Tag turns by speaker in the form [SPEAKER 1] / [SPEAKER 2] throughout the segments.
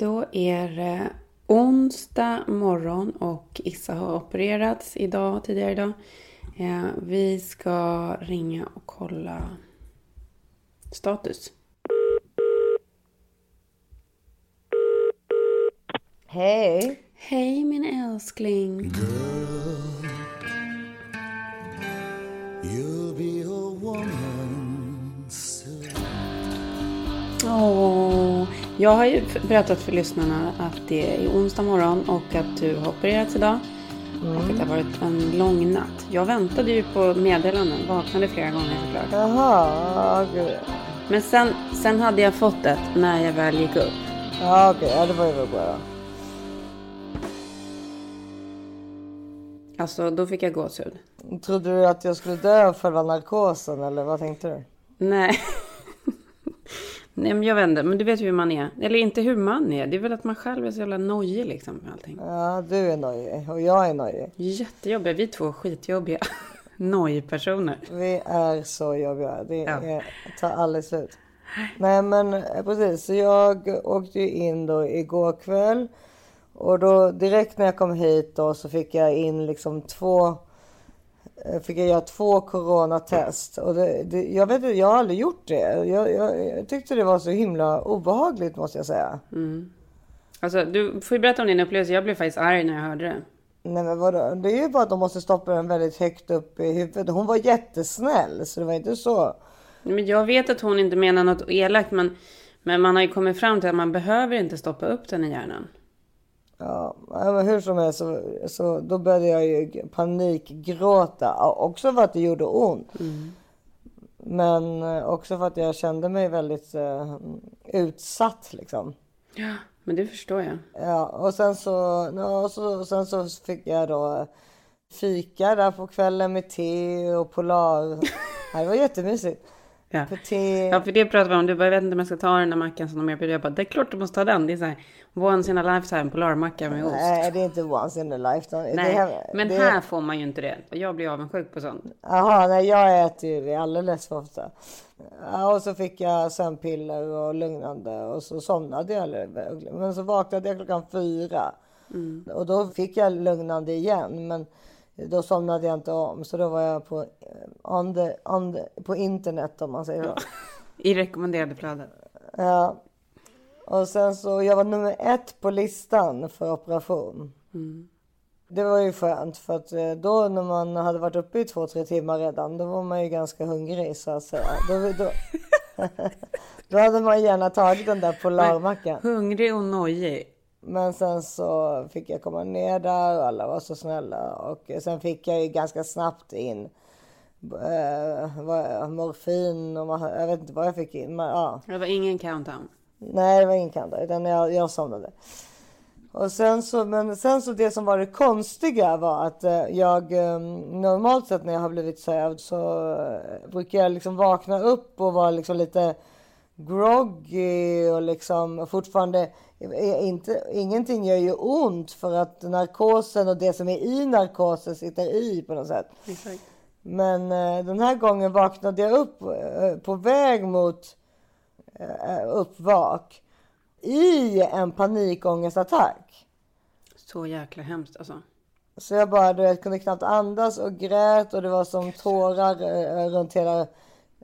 [SPEAKER 1] Då är det onsdag morgon och Issa har opererats idag, tidigare idag. Eh, vi ska ringa och kolla status.
[SPEAKER 2] Hej.
[SPEAKER 1] Hej min älskling.
[SPEAKER 3] You'll be a woman soon.
[SPEAKER 1] Åh, jag har ju berättat för lyssnarna att det är onsdag morgon och att du har opererats idag. Och att det har varit en lång natt. Jag väntade ju på meddelanden, vaknade flera gånger såklart.
[SPEAKER 2] Jaha, gud.
[SPEAKER 1] Men sen, sen hade jag fått det när jag väl gick upp.
[SPEAKER 2] Ja, okej. Ja, det var ju väl bra.
[SPEAKER 1] Alltså, då fick jag gåshud.
[SPEAKER 2] Trodde du att jag skulle dö av själva narkosen eller vad tänkte du?
[SPEAKER 1] Nej. Nej, men jag inte. Men du vet ju hur man är. Eller inte hur man är. Det är väl att man själv är så jävla nojig liksom med allting.
[SPEAKER 2] Ja, du är nojig och jag är nojig.
[SPEAKER 1] Jättejobbiga. Vi två är skitjobbiga. Nojpersoner.
[SPEAKER 2] Vi är så jobbiga. Det
[SPEAKER 1] Ja.
[SPEAKER 2] är, tar aldrig slut. Nej men eh, precis, så jag åkte ju in då igår kväll. Och då direkt när jag kom hit då så fick jag in liksom två Fick jag göra två coronatest. Och det, det, jag vet jag har aldrig gjort det. Jag, jag, jag tyckte det var så himla obehagligt måste jag säga.
[SPEAKER 1] Alltså, du får ju berätta om din upplevelse. Jag blev faktiskt arg när jag hörde det.
[SPEAKER 2] Nej men vadå? Det är ju bara att de måste stoppa den väldigt högt upp i huvudet. Hon var jättesnäll så det var inte så.
[SPEAKER 1] Men jag vet att hon inte menar något elakt, men, men man har ju kommit fram till att man behöver inte stoppa upp den i hjärnan.
[SPEAKER 2] Ja, men hur som helst så, så då började jag ju panikgråta. Också för att det gjorde ont. Men eh, också för att jag kände mig väldigt eh, utsatt liksom.
[SPEAKER 1] Ja, men det förstår jag.
[SPEAKER 2] Ja, och sen så, ja, och så, och sen så fick jag då fika där på kvällen med te och Polar. Det var jättemysigt.
[SPEAKER 1] Ja. Ja, för det pratade vi om. Du bara, jag vet inte om jag ska ta den där mackan som de erbjuder. Jag bara, det är klart du måste ta den. Det är så här, once in a lifetime polarmacka med ost.
[SPEAKER 2] Nej, det är inte once in a lifetime.
[SPEAKER 1] Nej,
[SPEAKER 2] här,
[SPEAKER 1] men
[SPEAKER 2] det,
[SPEAKER 1] här får man ju inte det. Jag blir avundsjuk på sånt.
[SPEAKER 2] Jaha, nej jag äter ju det alldeles för ofta. Ja, och så fick jag sömnpiller och lugnande och så somnade jag. Men så vaknade jag klockan fyra. Och då fick jag lugnande igen. Men då somnade jag inte om. Så då var jag på, eh, on the, on the, på internet om man säger så.
[SPEAKER 1] I rekommenderade flöden.
[SPEAKER 2] Ja. Och sen så, jag var nummer ett på listan för operation. Det var ju skönt för att eh, då när man hade varit uppe i två, tre timmar redan, då var man ju ganska hungrig så att säga. Då, då, då hade man gärna tagit den där polarmackan.
[SPEAKER 1] Hungrig och nojig.
[SPEAKER 2] Men sen så fick jag komma ner där och alla var så snälla. Och sen fick jag ju ganska snabbt in eh, morfin och jag vet inte vad jag fick in. Men, ja.
[SPEAKER 1] Det var ingen countdown.
[SPEAKER 2] Nej, det var ingen kanda, utan jag, jag somnade. Och sen så, men sen så det som var det konstiga var att eh, jag eh, normalt sett när jag har blivit sövd så eh, brukar jag liksom vakna upp och vara liksom lite groggy och liksom fortfarande eh, inte, ingenting gör ju ont för att narkosen och det som är i narkosen sitter i på något sätt.
[SPEAKER 1] Exakt.
[SPEAKER 2] Men eh, den här gången vaknade jag upp eh, på väg mot eh, uppvak i en panikångestattack.
[SPEAKER 1] Så jäkla hemskt alltså.
[SPEAKER 2] Så jag bara du vet, kunde knappt andas och grät och det var som tårar eh, runt hela...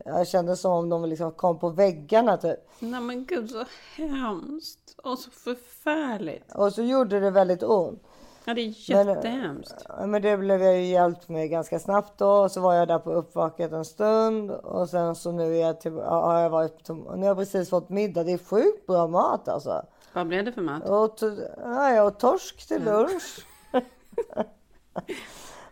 [SPEAKER 2] Jag kände som om de liksom kom på väggarna typ.
[SPEAKER 1] Nej men gud så hemskt. Och så förfärligt.
[SPEAKER 2] Och så gjorde det väldigt ont.
[SPEAKER 1] Ja det är
[SPEAKER 2] Men,
[SPEAKER 1] jättehemskt.
[SPEAKER 2] Ja, Men det blev jag ju hjälpt med ganska snabbt då. Och så var jag där på uppvaket en stund. Och sen så nu är jag ja, har jag varit, nu har jag precis fått middag. Det är sjukt bra mat alltså.
[SPEAKER 1] Vad blev det för mat?
[SPEAKER 2] Och, ja, jag åt torsk till lunch.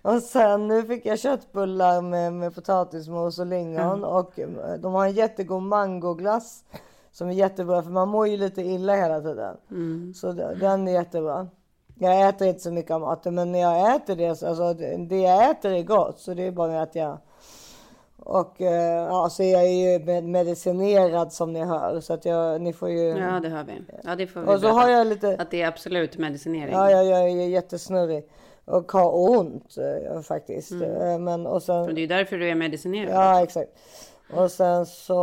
[SPEAKER 2] och sen nu fick jag köttbullar med, med potatismos och lingon. Och eh, de har en jättegod mangoglass. Som är jättebra för man mår ju lite illa hela tiden. Så d- den är jättebra. Jag äter inte så mycket av maten men när jag äter det, så- alltså det jag äter är gott. Så det är bara att jag... Och eh, ja, så är jag ju med- medicinerad som ni hör. Så att jag, ni får ju...
[SPEAKER 1] Ja det hör vi. Ja det får vi
[SPEAKER 2] och så har jag lite...
[SPEAKER 1] Att det är absolut medicinering.
[SPEAKER 2] Ja, jag, jag är jättesnurrig och har ont eh, faktiskt.
[SPEAKER 1] Mm.
[SPEAKER 2] Eh, Men och sen...
[SPEAKER 1] Och det är därför du är medicinerad.
[SPEAKER 2] Ja, exakt. Och sen så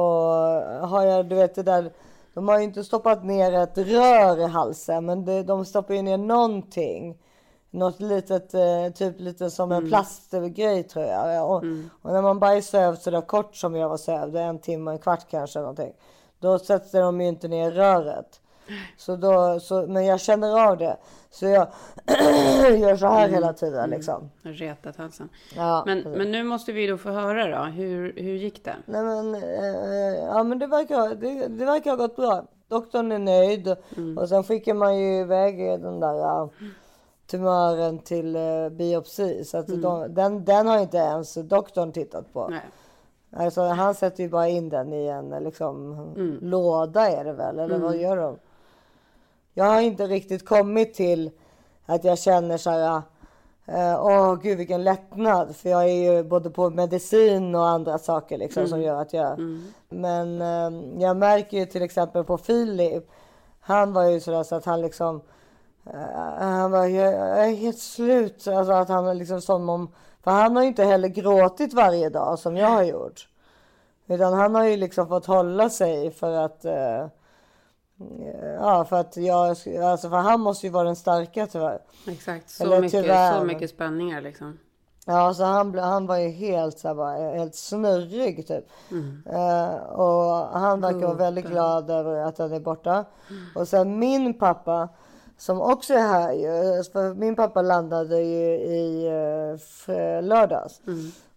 [SPEAKER 2] har jag, du vet det där De har ju inte stoppat ner ett rör i halsen, men det, de stoppar ju ner någonting. Något litet, eh, typ lite som en plastgrej tror jag. Och, och när man bara är sövd sådär kort som jag var sövd, en timme, en kvart kanske någonting. Då sätter de ju inte ner röret. Så då, så, men jag känner av det. Så jag gör så här hela tiden liksom.
[SPEAKER 1] Retat halsen.
[SPEAKER 2] Ja,
[SPEAKER 1] Men, men nu måste vi då få höra då. Hur, hur gick det?
[SPEAKER 2] Nej men, eh, ja men det verkar, det, det verkar ha gått bra. Doktorn är nöjd och sen skickar man ju iväg den där uh, tumören till uh, biopsi. Så att de, den, den har inte ens doktorn tittat på.
[SPEAKER 1] Nej.
[SPEAKER 2] Alltså, han sätter ju bara in den i en liksom, låda är det väl, eller vad gör de? Jag har inte riktigt kommit till att jag känner så här, eh, åh gud vilken lättnad. För jag är ju både på medicin och andra saker liksom som gör att jag... Men eh, jag märker ju till exempel på Filip, han var ju sådär så att han liksom, eh, han var jag jag är helt slut. Alltså att han är liksom som om, för han har ju inte heller gråtit varje dag som jag har gjort. Utan han har ju liksom fått hålla sig för att eh, Ja, för att jag, alltså för han måste ju vara den starka tyvärr.
[SPEAKER 1] Exakt. Så,
[SPEAKER 2] Eller
[SPEAKER 1] mycket,
[SPEAKER 2] tyvärr.
[SPEAKER 1] så mycket spänningar liksom.
[SPEAKER 2] Ja, så han, han var ju helt så här, bara, helt snurrig typ. Eh, och han verkar vara väldigt glad över att han är borta. Och sen min pappa, som också är här ju. För min pappa landade ju i uh, lördags.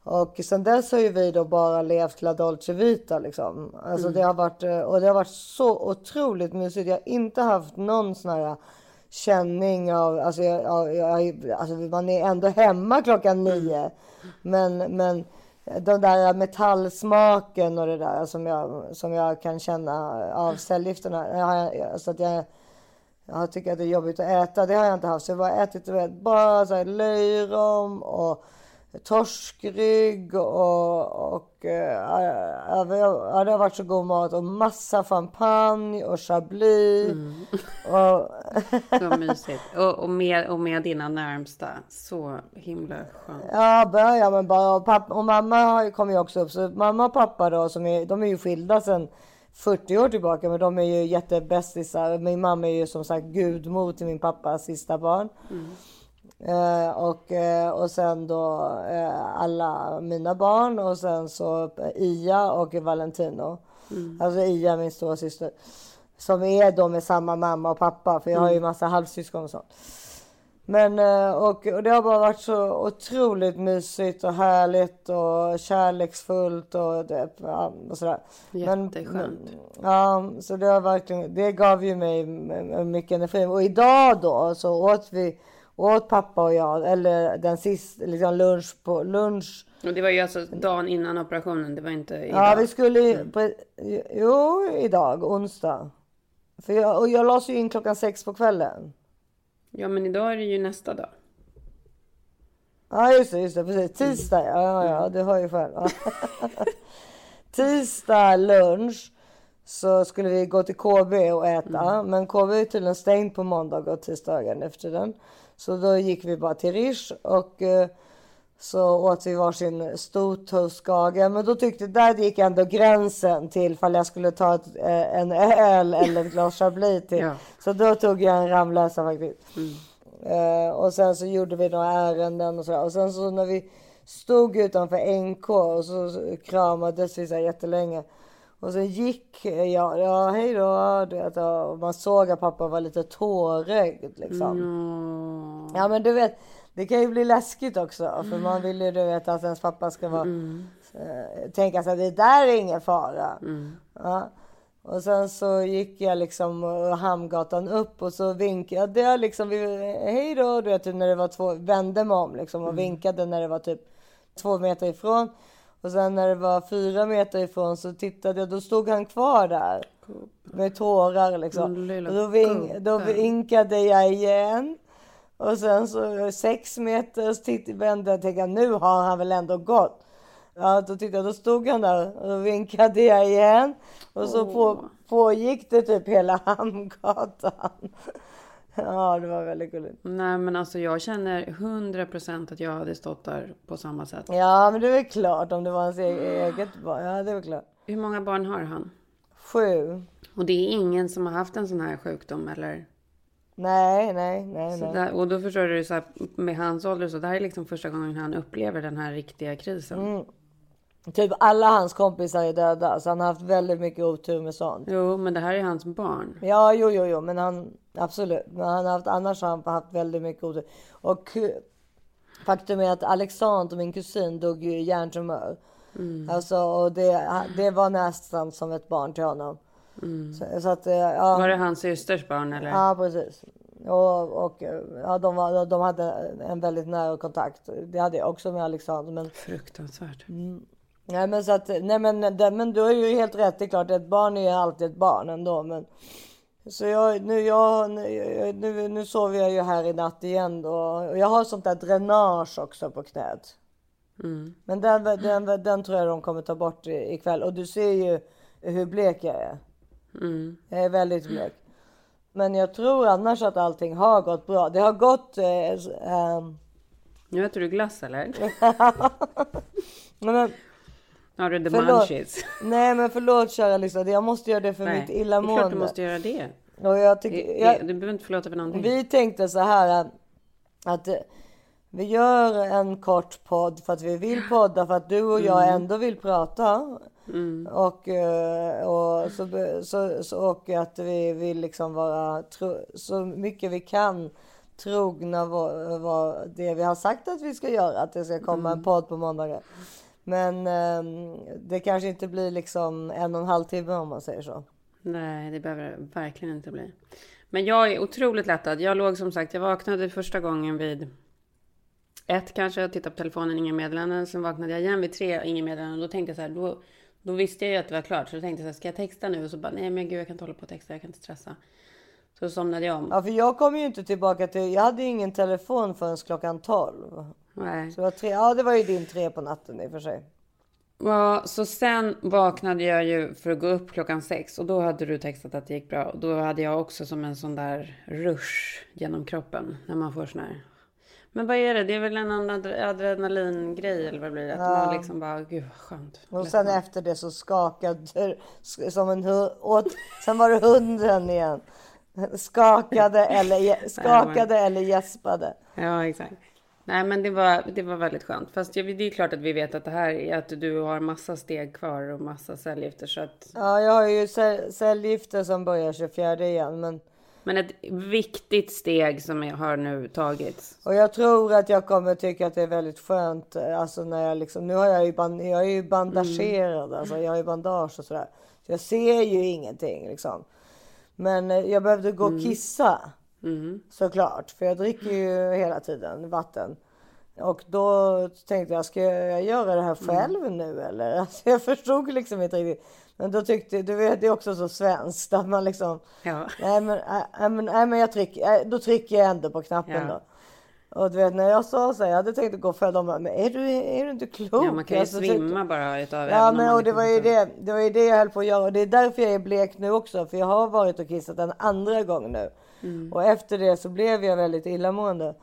[SPEAKER 2] Och sen dess har ju vi då bara levt La Dolce Vita liksom. Alltså det har varit, eh, och det har varit så otroligt mysigt. Jag har inte haft någon sån här känning av, alltså, jag, jag, alltså man är ändå hemma klockan nio. Men, men den där metallsmaken och det där som jag, som jag kan känna av cellgifterna. Jag har, så att jag, jag tycker att det är jobbigt att äta. Det har jag inte haft. Så jag har ätit bara så här löjrom och torskrygg och, och eh, ja, det har varit så god mat och massa champagne och chablis. Och,
[SPEAKER 1] Så mysigt. Och, och, med, och med dina närmsta. Så himla skönt.
[SPEAKER 2] Ja, börja men bara. Och, pappa, och mamma kom ju också upp. Så mamma och pappa då, som är, de är ju skilda sedan 40 år tillbaka. Men de är ju jättebästisar. Min mamma är ju som sagt gudmor till min pappas sista barn. Eh, och, eh, och sen då eh, alla mina barn och sen så Ia och Valentino. Alltså Ia min stora syster. Som är då med samma mamma och pappa. För jag har ju massa halvsyskon och sånt. Men eh, och, och det har bara varit så otroligt mysigt och härligt och kärleksfullt och, det, ja, och sådär.
[SPEAKER 1] Jätteskönt.
[SPEAKER 2] ja, så det har verkligen, det gav ju mig mycket energi. Och idag då så åt vi, åt pappa och jag, eller den sista, liksom lunch på lunch.
[SPEAKER 1] Och det var ju alltså dagen innan operationen. Det var inte idag.
[SPEAKER 2] Ja, vi skulle ju, pre- jo, idag, onsdag. För jag, och jag lades ju in klockan sex på kvällen.
[SPEAKER 1] Ja, men idag är det ju nästa dag.
[SPEAKER 2] Ja just det, just det, precis. Tisdag ja, ja, ja du hör ju själv. Ja. Tisdag lunch så skulle vi gå till KB och äta. Men KB är tydligen stängt på måndag och tisdagen efter den. Så då gick vi bara till Rish och eh, så åt vi varsin stor toastgage. Men då tyckte, där gick ändå gränsen till fall jag skulle ta ett, eh, en öl eller ett glas chablis till.
[SPEAKER 1] Ja.
[SPEAKER 2] Så då tog jag en Ramlösa faktiskt. Eh, och sen så gjorde vi några ärenden och så. Och sen så när vi stod utanför NK och så så kramades vi så här jättelänge. Och sen gick jag, ja hej då, du vet, och man såg att pappa var lite tårögd liksom.
[SPEAKER 1] Åh.
[SPEAKER 2] Ja men du vet, det kan ju bli läskigt också. För man vill ju du vet att ens pappa ska vara, eh, tänka sig att det där är ingen fara. Ja. Och sen så gick jag liksom Hamngatan upp och så vinkade jag liksom, hej då, du vet typ när det var två, vände mig om liksom och vinkade när det var typ två meter ifrån. Och sen när det var fyra meter ifrån så tittade jag, då stod han kvar där. Med tårar liksom. Och då, vink, då vinkade jag igen. Och sen så sex meter så vände jag och tänkte nu har han väl ändå gått. Ja, då tyckte jag, då stod han där och då vinkade jag igen. Och så på, pågick det typ hela Hamngatan. Ja, det var väldigt gulligt.
[SPEAKER 1] Nej, men alltså jag känner 100% att jag hade stått där på samma sätt.
[SPEAKER 2] Ja, men det är väl klart om det var hans e- eget barn. Ja, det är väl klart.
[SPEAKER 1] Hur många barn har han?
[SPEAKER 2] Sju.
[SPEAKER 1] Och det är ingen som har haft en sån här sjukdom eller?
[SPEAKER 2] Nej, nej, nej, nej.
[SPEAKER 1] där, och då förstår du så här, med hans ålder så det här är liksom första gången han upplever den här riktiga krisen.
[SPEAKER 2] Mm. Typ alla hans kompisar är döda, så han har haft väldigt mycket otur med sånt.
[SPEAKER 1] Jo, men det här är hans barn.
[SPEAKER 2] Ja, jo, jo, jo, men han absolut. Men han har haft, annars har han haft väldigt mycket otur. Och eh, faktum är att Alexander, min kusin, dog ju i hjärntumör. Alltså, och det, det var nästan som ett barn till honom. Så, så att, eh, ja.
[SPEAKER 1] Var det hans systers barn eller?
[SPEAKER 2] Ja, precis. Och, och ja, de, var, de hade en väldigt nära kontakt. Det hade jag också med Alexander. Men,
[SPEAKER 1] Fruktansvärt.
[SPEAKER 2] Nej, men, så att, nej, men, det, men du har ju helt rätt. Det är klart, ett barn är alltid ett barn ändå. Men, så jag, nu, jag, nu, nu, sover jag ju här i natt igen. Då, och jag har sånt där dränage också på knät.
[SPEAKER 1] Mm.
[SPEAKER 2] Men den, den, den tror jag de kommer ta bort ikväll. Och du ser ju hur blek jag är.
[SPEAKER 1] Mm.
[SPEAKER 2] Jag är väldigt blek. Men jag tror annars att allting har gått bra. Det har gått... Eh, ehm,
[SPEAKER 1] Nu äter du glass eller?
[SPEAKER 2] nej,
[SPEAKER 1] Har du the
[SPEAKER 2] Förlåt.
[SPEAKER 1] munchies?
[SPEAKER 2] nej men förlåt kära lyssnare. Jag måste göra det för mitt
[SPEAKER 1] det är klart du
[SPEAKER 2] illamående.
[SPEAKER 1] måste göra det.
[SPEAKER 2] Och jag tycker, jag,
[SPEAKER 1] du behöver inte förlåta för någonting.
[SPEAKER 2] vi tänkte så här att, att eh, vi gör en kort podd för att vi vill podda för att du och jag ändå vill prata. Och, eh, och, så, så, så, och att vi vill liksom vara tro, så mycket vi kan trogna vad, vad det vi har sagt att vi ska göra. Att det ska komma en podd på måndagar. Men ehm, det kanske inte blir liksom en och en halv timme om man säger så.
[SPEAKER 1] Nej, det behöver det verkligen inte bli. Men jag är otroligt lättad. Jag låg som sagt, jag vaknade första gången vid ett kanske, jag tittade på telefonen, inga meddelanden. Sen vaknade jag igen vid tre, inga meddelanden. Då tänkte jag så här, då, då visste jag ju att det var klart. Så då tänkte jag så här, ska jag texta nu? Och så bara, nej men gud jag kan inte hålla på och texta, jag kan inte stressa. Så somnade jag om.
[SPEAKER 2] Ja, för jag kom ju inte tillbaka till... Jag hade ju ingen telefon förrän klockan 12.
[SPEAKER 1] Nej.
[SPEAKER 2] Så det var tre, ja, det var ju din tre på natten i och för sig.
[SPEAKER 1] Ja, så sen vaknade jag ju för att gå upp klockan sex och då hade du textat att det gick bra. Och då hade jag också som en sån där rush genom kroppen när man får sån här. Men vad är det? Det är väl en adrenalingrej eller vad blir det? Att man liksom bara, gud vad skönt.
[SPEAKER 2] Och sen efter det så skakade som en hund. Sen var det hunden igen. Skakade eller, skakade eller gäspade.
[SPEAKER 1] Ja, exakt. Nej, men det var, det var väldigt skönt. Fast det är klart att vi vet att det här är att du har massa steg kvar och massa cellgifter. Så att,
[SPEAKER 2] Ja, jag har ju cell- cellgifter som börjar 24 igen. Men,
[SPEAKER 1] men ett viktigt steg som jag har nu tagits.
[SPEAKER 2] och jag tror att jag kommer tycka att det är väldigt skönt. eh, Alltså när jag liksom, nu har jag ju, band, jag är ju bandagerad. Alltså jag har ju bandage och sådär. Så jag ser ju ingenting liksom. Men eh, jag behövde gå och kissa.
[SPEAKER 1] Mm.
[SPEAKER 2] Såklart, för jag dricker ju hela tiden vatten. Och då tänkte jag, ska jag göra det här själv nu eller? Alltså jag förstod liksom inte riktigt. Men då tyckte, du vet det är också så svenskt att man liksom,
[SPEAKER 1] Ja.
[SPEAKER 2] nej men, nej, men, nej, men jag trycker, äh, då trycker jag ändå på knappen
[SPEAKER 1] Ja.
[SPEAKER 2] då. Och du vet när jag sa så här, jag hade tänkt att gå för dem, men är du, är du inte klok?
[SPEAKER 1] Ja, man kan ju
[SPEAKER 2] Alltså, tyckte-
[SPEAKER 1] svimma bara utav
[SPEAKER 2] Ja men och det
[SPEAKER 1] liksom
[SPEAKER 2] var ju det, det var ju det jag höll på att göra och det är därför jag är blek nu också för jag har varit och kissat en andra gång nu.
[SPEAKER 1] Mm.
[SPEAKER 2] Och efter det så blev jag väldigt illamående.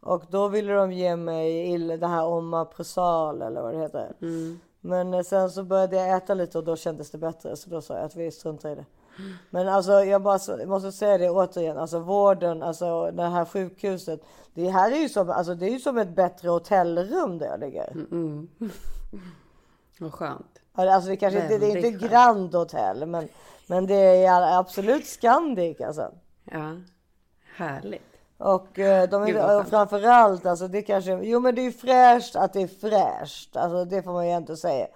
[SPEAKER 2] Och då ville de ge mig det här Omaprazol eller vad det heter.
[SPEAKER 1] Mm.
[SPEAKER 2] Men eh, sen så började jag äta lite och då kändes det bättre så då sa jag att vi struntar i det.
[SPEAKER 1] Mm.
[SPEAKER 2] Men alltså jag bara måste säga det återigen, alltså vården, alltså det här sjukhuset. Det här är ju som, alltså det är ju som ett bättre hotellrum där jag ligger.
[SPEAKER 1] Mm. Vad skönt.
[SPEAKER 2] Alltså det kanske inte, det är inte. Grand Hotel men, men det är absolut Scandic alltså.
[SPEAKER 1] Ja, härligt.
[SPEAKER 2] Och eh, de är, och
[SPEAKER 1] skönt.
[SPEAKER 2] framförallt alltså det kanske, jo men det är fräscht att det är fräscht. Alltså det får man ju inte säga.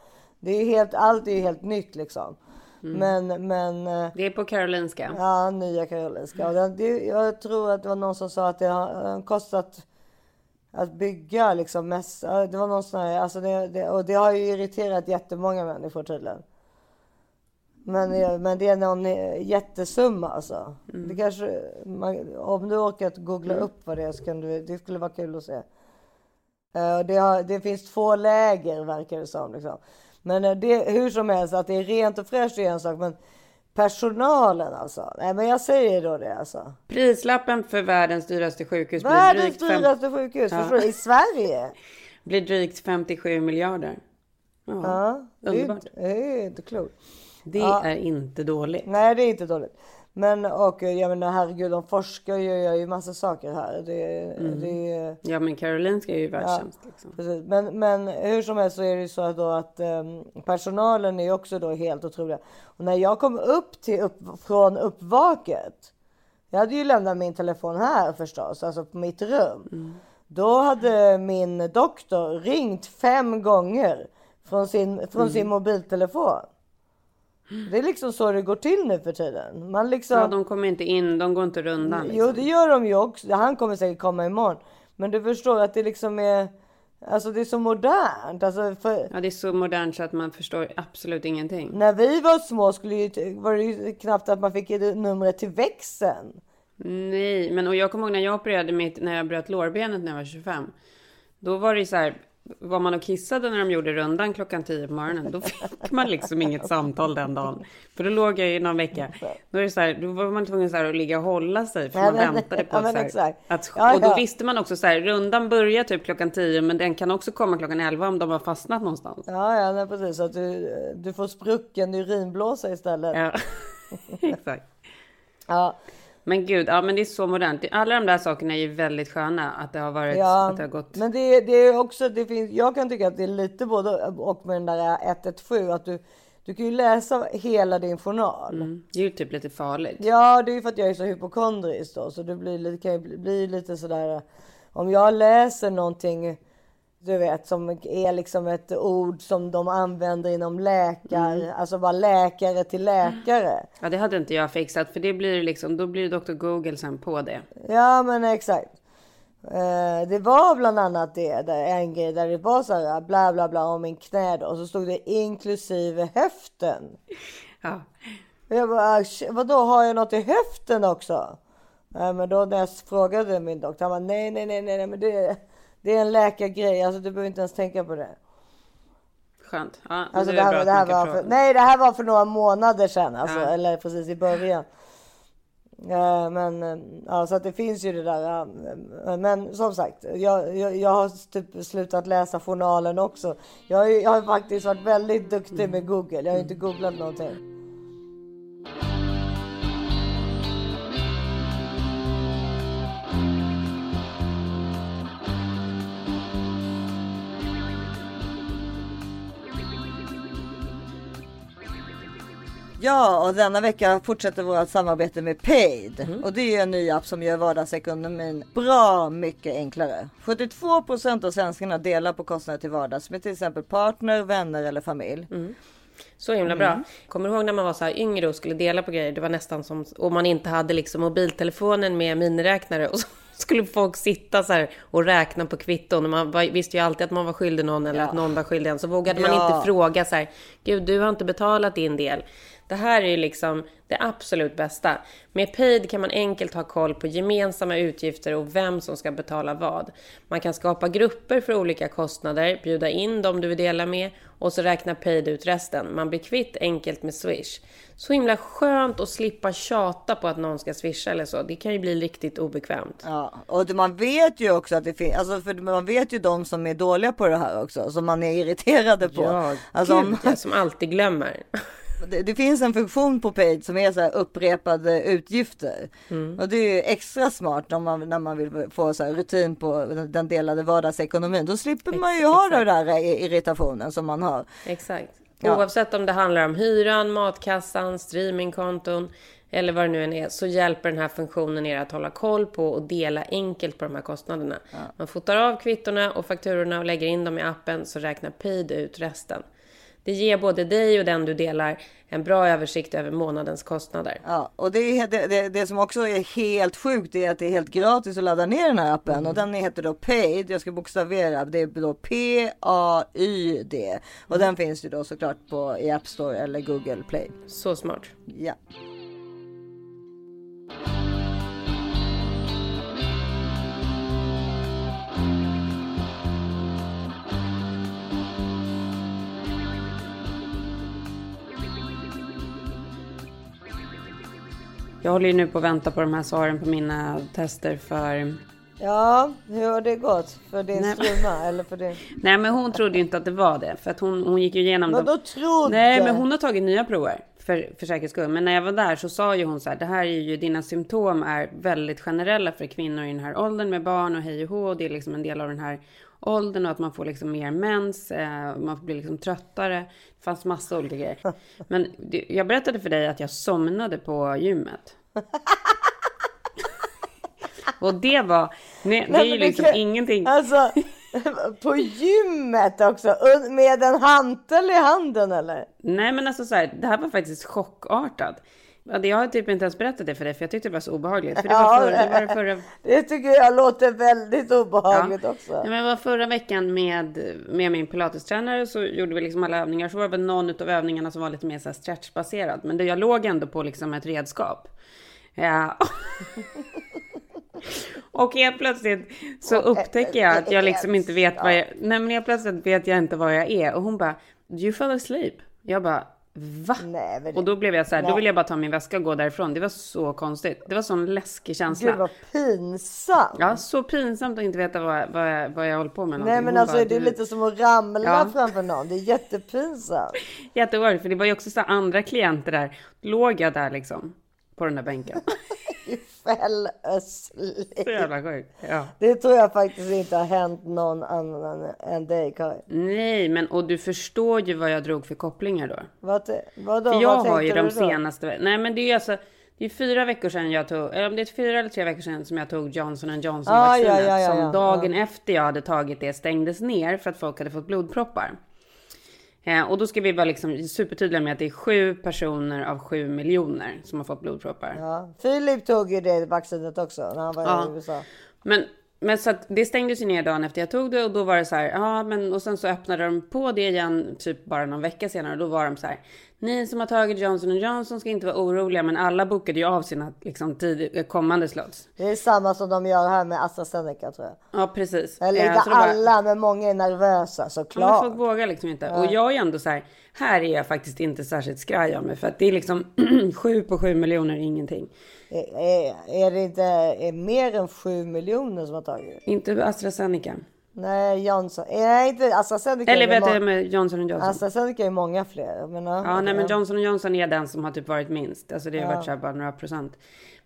[SPEAKER 2] Det är helt, allt är ju helt nytt liksom.
[SPEAKER 1] Mm.
[SPEAKER 2] Men, men eh,
[SPEAKER 1] Det är på Karolinska.
[SPEAKER 2] ja, nya Karolinska. Och det, det, jag tror att det var någon som sa att det har eh, kostat att bygga liksom mest. Det var någon sån här, alltså det, det, och det har ju irriterat jättemånga människor tydligen. Men, eh, men det är någon eh, jättesumma alltså. Det kanske, man, om du orkar att googla upp vad det är så kan du, det skulle vara kul att se. Och det, har, det finns två läger verkar det som. Liksom. Men det, hur som helst, att det är rent och fräscht är en sak. Men personalen alltså. Nej men jag säger då det alltså.
[SPEAKER 1] Prislappen för världens dyraste sjukhus blir
[SPEAKER 2] Världens
[SPEAKER 1] drygt, fem,
[SPEAKER 2] dyraste sjukhus,
[SPEAKER 1] Ja.
[SPEAKER 2] förstår du? I Sverige.
[SPEAKER 1] blir drygt 57 miljarder. Ja,
[SPEAKER 2] Ja, det är det är inte klokt.
[SPEAKER 1] Det
[SPEAKER 2] Ja.
[SPEAKER 1] är inte dåligt.
[SPEAKER 2] Nej, det är inte dåligt. Men och eh, jag menar herregud, de forskar ju, gör ju massa saker här. Det,
[SPEAKER 1] Mm.
[SPEAKER 2] det,
[SPEAKER 1] Ja men Karolinska är ju världstjänst. Liksom.
[SPEAKER 2] Precis. Men, men hur som helst så är det ju så då att ehm, personalen är ju också då helt otroliga. Och när jag kom upp, till upp från uppvaket. Jag hade ju lämnat min telefon här förstås, alltså på mitt rum. Då hade min doktor ringt fem gånger från sin, från sin mobiltelefon. Det är liksom så det går till nu för tiden. Man liksom...
[SPEAKER 1] Ja, de kommer inte in, de går inte rundan. Liksom.
[SPEAKER 2] Jo, det gör de ju också. Han kommer säkert komma imorgon. Men du förstår att det liksom är... Alltså det är så modernt. Alltså för,
[SPEAKER 1] Ja, det är så modernt så att man förstår absolut ingenting.
[SPEAKER 2] när vi var små skulle ju, var det ju knappt att man fick numret till växeln.
[SPEAKER 1] Nej, men och jag kommer ihåg när jag opererade mitt, när jag bröt lårbenet när jag var 25. Då var det så här, var man och kissade när de gjorde rundan klockan 10 på morgonen, då fick man liksom inget samtal den dagen. För då låg jag i någon vecka. Då, är det så här, då var man tvungen så här att ligga och hålla sig, för
[SPEAKER 2] Ja,
[SPEAKER 1] man
[SPEAKER 2] men-
[SPEAKER 1] väntade på
[SPEAKER 2] ja,
[SPEAKER 1] så här, att
[SPEAKER 2] Ja,
[SPEAKER 1] Och då
[SPEAKER 2] ja.
[SPEAKER 1] visste man också så här, rundan börjar typ klockan 10, men den kan också komma klockan 11 om de har fastnat någonstans.
[SPEAKER 2] Ja, ja, nej, precis. Så att du, du får sprucken urinblåsa istället. Ja.
[SPEAKER 1] Ja, exakt. Men gud, ja men det är så modernt. Alla de där sakerna är ju väldigt sköna. Att det har varit,
[SPEAKER 2] Ja,
[SPEAKER 1] att det har gått.
[SPEAKER 2] men det, det är också, det finns, jag kan tycka att det är lite både och med den där 117 att du, du kan ju läsa hela din journal.
[SPEAKER 1] Mm, det är ju typ lite farligt.
[SPEAKER 2] Ja, det är ju för att jag är så hypokondrisk då, så det blir, lite- kan ju bli, bli lite sådär. Om jag läser någonting, du vet, som är liksom ett ord som de använder inom läkar, alltså bara läkare till läkare.
[SPEAKER 1] Ja, det hade inte jag fixat. För det blir liksom, då blir Dr. Google sen på det.
[SPEAKER 2] Ja, men exakt. Eh, det var bland annat det, där en grej där det var så här bla bla bla om min knä då, och så stod det inklusive höften.
[SPEAKER 1] Ja,
[SPEAKER 2] Och Jag bara, "Sh- vadå har jag något i höften också? Ja, men då när jag frågade min doktor, han bara nej, nej, nej, nej men det, det är en läkargrej, alltså du behöver inte ens tänka på det.
[SPEAKER 1] skönt. Ja,
[SPEAKER 2] Alltså
[SPEAKER 1] är
[SPEAKER 2] det här, det här var för, nej, det här var för några månader sedan, alltså,
[SPEAKER 1] Ja.
[SPEAKER 2] eller precis i början. Ja, men eh, ja, så att det finns ju det där. ja, Men som sagt, jag, jag, jag har typ slutat läsa journalen också. Jag, jag har faktiskt varit väldigt duktig med Google. Jag har inte googlat någonting. Ja, och denna vecka fortsätter vårt samarbete med Paid. Och det är en ny app som gör vardagsekonomin bra mycket enklare. 72% av svenskarna delar på kostnader till vardags med till exempel partner, vänner eller familj.
[SPEAKER 1] Så himla bra. Kommer du ihåg när man var så här yngre och skulle dela på grejer? Det var nästan som om man inte hade liksom mobiltelefonen med miniräknare och så skulle folk sitta så här och räkna på kvitton. Och man visste ju alltid att man var skyldig någon eller att någon var skyldig en. Så vågade man
[SPEAKER 2] Ja.
[SPEAKER 1] inte fråga så här, gud du har inte betalat din del. Det här är ju liksom det absolut bästa. Med Paid kan man enkelt ha koll på gemensamma utgifter och vem som ska betala vad. Man kan skapa grupper för olika kostnader, bjuda in dem du vill dela med och så räknar Paid ut resten. Man blir kvitt enkelt med Swish. Så himla skönt att slippa tjata på att någon ska swisha eller så. Det kan ju bli riktigt obekvämt.
[SPEAKER 2] Ja, och man vet ju också att det finns, alltså för man vet ju de som är dåliga på det här också, som man är irriterade på. alltså,
[SPEAKER 1] Gud,
[SPEAKER 2] om,
[SPEAKER 1] jag som alltid glömmer.
[SPEAKER 2] det, det finns en funktion på Paid som är så här upprepade utgifter.
[SPEAKER 1] Mm.
[SPEAKER 2] Och det är ju extra smart om man, när man vill få så rutin på den- delade vardagsekonomin. Då slipper man ju ha den där i- irritationen som man har.
[SPEAKER 1] Exakt.
[SPEAKER 2] Ja.
[SPEAKER 1] Oavsett om det handlar om hyran, matkassan, streamingkonton eller vad det nu än är så hjälper den här funktionen er att hålla koll på och dela enkelt på de här kostnaderna. Man fotar av kvittorna och fakturorna och lägger in dem i appen så räknar Paid ut resten. Det ger både dig och den du delar en bra översikt över månadens kostnader.
[SPEAKER 2] Ja, och det, är, det, det, det som också är helt sjukt är att det är helt gratis att ladda ner den här appen
[SPEAKER 1] Mm.
[SPEAKER 2] och den heter då Paid. Jag ska bokstavera. Det är då P-A-Y-D och den finns ju då såklart på i App Store eller Google Play.
[SPEAKER 1] Så smart.
[SPEAKER 2] Ja.
[SPEAKER 1] Jag håller ju nu på att vänta på de här svaren på mina tester för...
[SPEAKER 2] Ja, hur har det gått för din
[SPEAKER 1] Nej.
[SPEAKER 2] struma eller för din?
[SPEAKER 1] Nej men hon trodde ju inte att det var det. För att hon, hon gick ju igenom
[SPEAKER 2] Men
[SPEAKER 1] dem.
[SPEAKER 2] då trodde.
[SPEAKER 1] Nej men hon har tagit nya prover. för, för säkerhets skull. Men när jag var där så sa ju hon så här, det här är ju, dina symptom är väldigt generella för kvinnor i den här åldern med barn och hej och hå. Och det är liksom en del av den här åldern och att man får liksom mer mens, eh, man blir liksom tröttare. Det fanns massa olika grejer. Men jag berättade för dig att jag somnade på gymmet. och det var, nej, det är ju liksom
[SPEAKER 2] kan-
[SPEAKER 1] ingenting.
[SPEAKER 2] Alltså, på gymmet också, med en hantel i handen eller?
[SPEAKER 1] Nej men alltså så här, det här var faktiskt chockartat. Jag har typ inte ens berättat det för dig för jag tyckte det var så obehagligt. För det var, förra, det var det förra,
[SPEAKER 2] Det tycker jag låter väldigt obehagligt
[SPEAKER 1] Ja.
[SPEAKER 2] också.
[SPEAKER 1] Nej, men det var förra veckan med, med min pilatestränare så gjorde vi liksom alla övningar. Så var det väl någon av övningarna som var lite mer så stretchbaserad. Men det, jag låg ändå på liksom ett redskap. Ja. Och helt plötsligt så upptäcker jag att jag liksom inte vet vad jag... Nej men helt plötsligt vet jag inte vad jag är. Och hon bara, you fell asleep. Jag bara, va?
[SPEAKER 2] Nej, det-
[SPEAKER 1] Och då blev jag så här, då
[SPEAKER 2] Nej.
[SPEAKER 1] vill jag bara ta min väska och gå därifrån. Det var så konstigt. Det var sån läskig känsla.
[SPEAKER 2] Gud vad pinsamt.
[SPEAKER 1] Ja, så pinsamt att inte veta vad, vad, jag, vad jag håller på med.
[SPEAKER 2] Nej
[SPEAKER 1] någonting.
[SPEAKER 2] men
[SPEAKER 1] Hon
[SPEAKER 2] alltså
[SPEAKER 1] bara,
[SPEAKER 2] det är
[SPEAKER 1] "Du-"
[SPEAKER 2] lite som att ramla
[SPEAKER 1] Ja.
[SPEAKER 2] framför någon. Det är jättepinsamt.
[SPEAKER 1] Jätteoerhört, för det var ju också så andra klienter där. Låg jag där liksom på den där bänken.
[SPEAKER 2] You fell
[SPEAKER 1] Så
[SPEAKER 2] asleep.
[SPEAKER 1] jävla sjukt. Ja.
[SPEAKER 2] Det tror jag faktiskt inte har hänt någon annan än dig Karin.
[SPEAKER 1] Nej, men och du förstår ju vad jag drog för kopplingar då.
[SPEAKER 2] Vad, vadå,
[SPEAKER 1] För jag
[SPEAKER 2] vad
[SPEAKER 1] har ju de senaste... Nej, men det är ju alltså... Det är fyra veckor sedan jag tog, eller om det är fyra eller tre veckor sedan som jag tog Johnson Johnson
[SPEAKER 2] Ah,
[SPEAKER 1] vaccinet.
[SPEAKER 2] ja, ja, ja,
[SPEAKER 1] som dagen efter jag hade tagit det stängdes ner för att folk hade fått blodproppar. Eh, och då ska vi vara liksom supertydliga med att det är sju personer av sju miljoner som har fått blodproppar.
[SPEAKER 2] Ja. Filip tog ju det vaccinet också när han var
[SPEAKER 1] Ja.
[SPEAKER 2] i USA.
[SPEAKER 1] Men, men så att det stängdes ju ner dagen efter jag tog det och då var det så här, ja men och sen så öppnade de på det igen typ bara någon vecka senare och då var de så här, ni som har tagit Johnson Johnson ska inte vara oroliga men alla bokade ju av sina liksom tid, kommande slots.
[SPEAKER 2] Det är samma som de gör här med AstraZeneca tror jag.
[SPEAKER 1] Ja precis.
[SPEAKER 2] Eller
[SPEAKER 1] Eh,
[SPEAKER 2] inte
[SPEAKER 1] så det var-
[SPEAKER 2] alla, men många är nervösa
[SPEAKER 1] Ja, men
[SPEAKER 2] såklart.
[SPEAKER 1] folk vågar liksom inte. Och jag är ändå så här, här är jag faktiskt inte särskilt skraj av mig för att det är liksom sju på sju miljoner är ingenting.
[SPEAKER 2] Är, är, det inte är mer än sju miljoner som har tagit?
[SPEAKER 1] Inte AstraZeneca.
[SPEAKER 2] Nej, Johnson. Nej, inte AstraZeneca.
[SPEAKER 1] Eller vet du med Johnson Johnson?
[SPEAKER 2] AstraZeneca är många fler. Men, ja,
[SPEAKER 1] Ja, nej, men. Johnson Johnson är den som har typ varit minst. Alltså det har varit så bara några procent.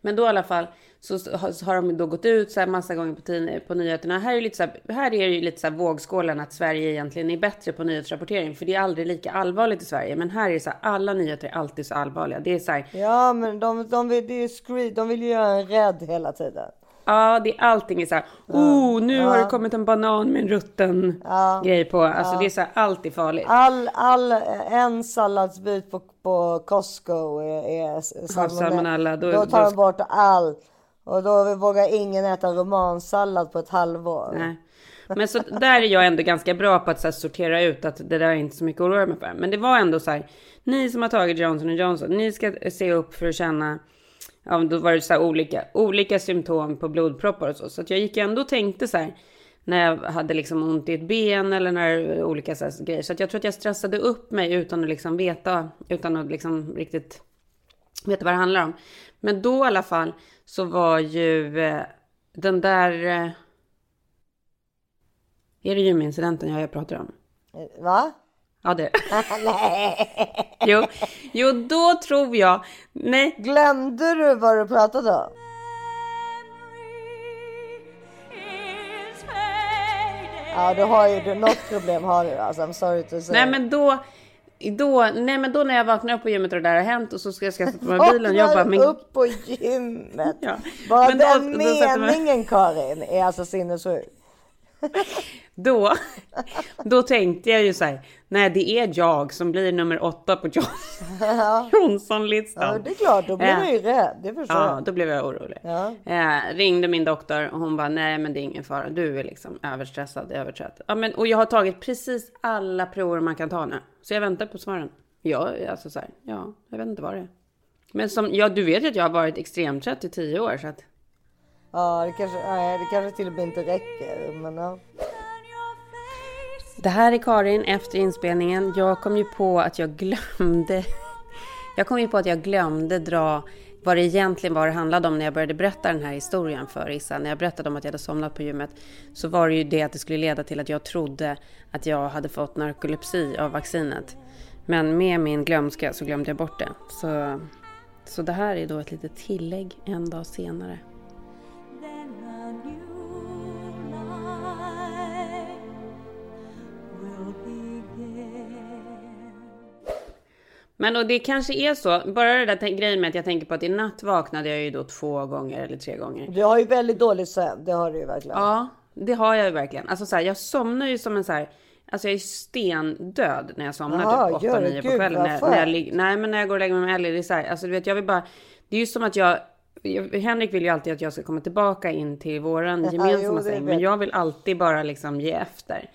[SPEAKER 1] Men då i alla fall så har, de då gått ut så här massa gånger på, på nyheterna. Här är, lite så här, här är det ju lite så här vågskålen att Sverige egentligen är bättre på nyhetsrapportering. För det är aldrig lika allvarligt i Sverige. Men här är det så här, alla nyheter är alltid så allvarliga. Det är så här,
[SPEAKER 2] Ja, men de, de, vill, det är screen, de vill ju göra en rädd hela tiden
[SPEAKER 1] ja det är allting är så här, oh nu har det kommit en banan med en rutten grej på. Alltså det är så här, allt är farligt.
[SPEAKER 2] All, all, en salladsbit på, på Costco är, är salmonella.
[SPEAKER 1] salmonella, då-
[SPEAKER 2] Då, tar de bort allt. Och då vågar ingen äta romansallad på ett halvår.
[SPEAKER 1] Nej. Men så där är jag ändå ganska bra på att så här, sortera ut att det där är inte så mycket att oroa mig för. Men det var ändå så här, ni som har tagit Johnson Johnson, ni ska se upp för att känna, ja då var det så här olika, olika symptom på blodproppar och så. Så att jag gick ändå och tänkte så här, när jag hade liksom ont i ett ben eller när olika så här grejer. Så att jag tror att jag stressade upp mig utan att liksom veta, utan att liksom riktigt veta vad det handlar om. Men då i alla fall så var ju eh, den där eh, är det gymincidenten jag pratar om?
[SPEAKER 2] Va?
[SPEAKER 1] Ja, det
[SPEAKER 2] Nej.
[SPEAKER 1] Jo, jo, då tror jag... Nej,
[SPEAKER 2] Glömde du vad du pratade om? Ja, du har ju du, något problem har du. Alltså, I'm sorry to say.
[SPEAKER 1] nej men då... Då, nej men då när jag vaknar upp på gymmet och det där har hänt och så ska jag sätta på mig bilen och jag bara,
[SPEAKER 2] Vaknar
[SPEAKER 1] men
[SPEAKER 2] upp på gymmet.
[SPEAKER 1] Ja.
[SPEAKER 2] Bara
[SPEAKER 1] Men då-
[SPEAKER 2] den
[SPEAKER 1] då
[SPEAKER 2] meningen Karin är alltså sinnessjuk.
[SPEAKER 1] då, då tänkte jag ju så här, nej det är jag som blir nummer åtta på John,
[SPEAKER 2] Ja, det är klart, då blir
[SPEAKER 1] Ja.
[SPEAKER 2] du ju rädd. Det förstår
[SPEAKER 1] Ja,
[SPEAKER 2] jag.
[SPEAKER 1] då blev jag orolig.
[SPEAKER 2] Ja.
[SPEAKER 1] Eh, ringde min doktor och hon bara, nej men det är ingen fara, du är liksom överstressad, övertrött. Ja, men, och jag har tagit precis alla prover man kan ta nu. Så jag väntar på svaren. Ja, alltså så här, ja, jag vet inte vad det är. Men som, ja du vet ju att jag har varit extremt trött i tio år så att.
[SPEAKER 2] Ja, det kanske, nej, det kanske till och med inte räcker. Men ja.
[SPEAKER 1] Det här är Karin efter inspelningen. Jag kom ju på att jag glömde. Jag kom ju på att jag glömde dra vad det egentligen var det handlade om när jag började berätta den här historien för Issa. När jag berättade om att jag hade somnat på gymmet så var det ju det att det skulle leda till att jag trodde att jag hade fått narkolepsi av vaccinet. Men med min glömska så glömde jag bort det. Så, så det här är då ett litet tillägg en dag senare. Men och det kanske är så, bara det där grejen med att jag tänker på att i natt vaknade jag ju då två gånger eller tre gånger.
[SPEAKER 2] Du har ju väldigt dålig sömn, det har du ju verkligen.
[SPEAKER 1] Ja, det har jag ju verkligen. Alltså så här, jag somnar ju som en så här, alltså jag är stendöd när jag somnar
[SPEAKER 2] Jaha,
[SPEAKER 1] typ
[SPEAKER 2] gör
[SPEAKER 1] 8-9
[SPEAKER 2] du?
[SPEAKER 1] på
[SPEAKER 2] Gud,
[SPEAKER 1] kvällen. När, när jag, nej men när jag går och lägger mig med Ellie, det är så här, alltså du vet jag vill bara, det är ju som att jag, Henrik vill ju alltid att jag ska komma tillbaka in till våran gemensamma säng, men jag vill alltid bara liksom ge efter.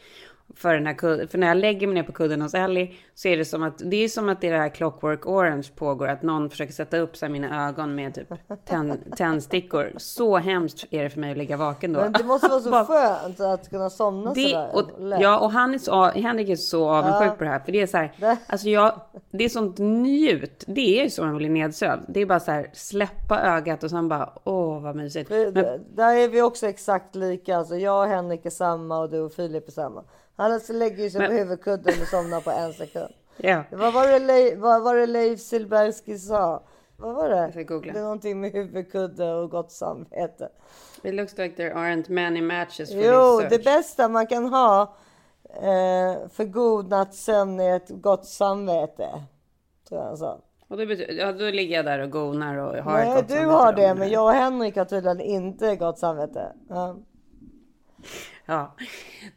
[SPEAKER 1] För, den här kudden, för när jag lägger mig ner på kudden hos Ellie så är det som att det är som att det här Clockwork Orange pågår. Att någon försöker sätta upp så här mina ögon med typ tänd, tändstickor. Så hemskt är det för mig att ligga vaken då.
[SPEAKER 2] Men det måste vara så skönt att kunna somna
[SPEAKER 1] det,
[SPEAKER 2] sådär.
[SPEAKER 1] och, ja, och han är så, Henrik är så avundsjuk på det här. För det är så här, alltså jag, det är sånt njut. Det är ju så man blir nedsövd. Det är bara så här, släppa ögat och sen bara, åh vad mysigt. Men,
[SPEAKER 2] Där är vi också exakt lika. Alltså jag och Henrik är samma och du och Filip är samma. Alltså lägger sig
[SPEAKER 1] Men-
[SPEAKER 2] på huvudkudden och somnar på en sekund.
[SPEAKER 1] ja.
[SPEAKER 2] Vad var det, Le- vad var det Leif Silbersky sa? Vad var det?
[SPEAKER 1] ska googla.
[SPEAKER 2] Det är någonting med huvudkudde och gott samvete.
[SPEAKER 1] It looks like there aren't many matches for
[SPEAKER 2] Jo,
[SPEAKER 1] this
[SPEAKER 2] det
[SPEAKER 1] search.
[SPEAKER 2] bästa man kan ha eh, för god nattsömn är ett gott samvete. Tror jag han sa.
[SPEAKER 1] Och det betyder, ja, då ligger jag där och gonar och har ett
[SPEAKER 2] Nej,
[SPEAKER 1] gott
[SPEAKER 2] du
[SPEAKER 1] samvete
[SPEAKER 2] har det, men jag och Henrik har tydligen inte gott samvete. Ja.
[SPEAKER 1] Ja.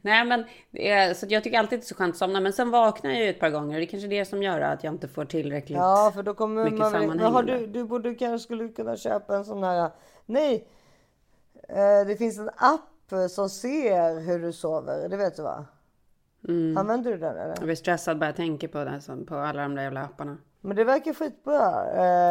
[SPEAKER 1] Nej men, är, så jag tycker alltid det är så skönt att somna. Men sen vaknar jag ju ett par gånger. Det är kanske det som gör att jag inte får tillräckligt.
[SPEAKER 2] Ja, för då kommer
[SPEAKER 1] Mycket
[SPEAKER 2] man. Men har du, du borde kanske skulle kunna köpa en sån här... Nej! Eh, det finns en app som ser hur du sover. Det vet du va?
[SPEAKER 1] Mm.
[SPEAKER 2] Använder du den eller?
[SPEAKER 1] Jag blir stressad bara jag tänker på det, som på alla de där jävla apparna.
[SPEAKER 2] Men det verkar skitbra.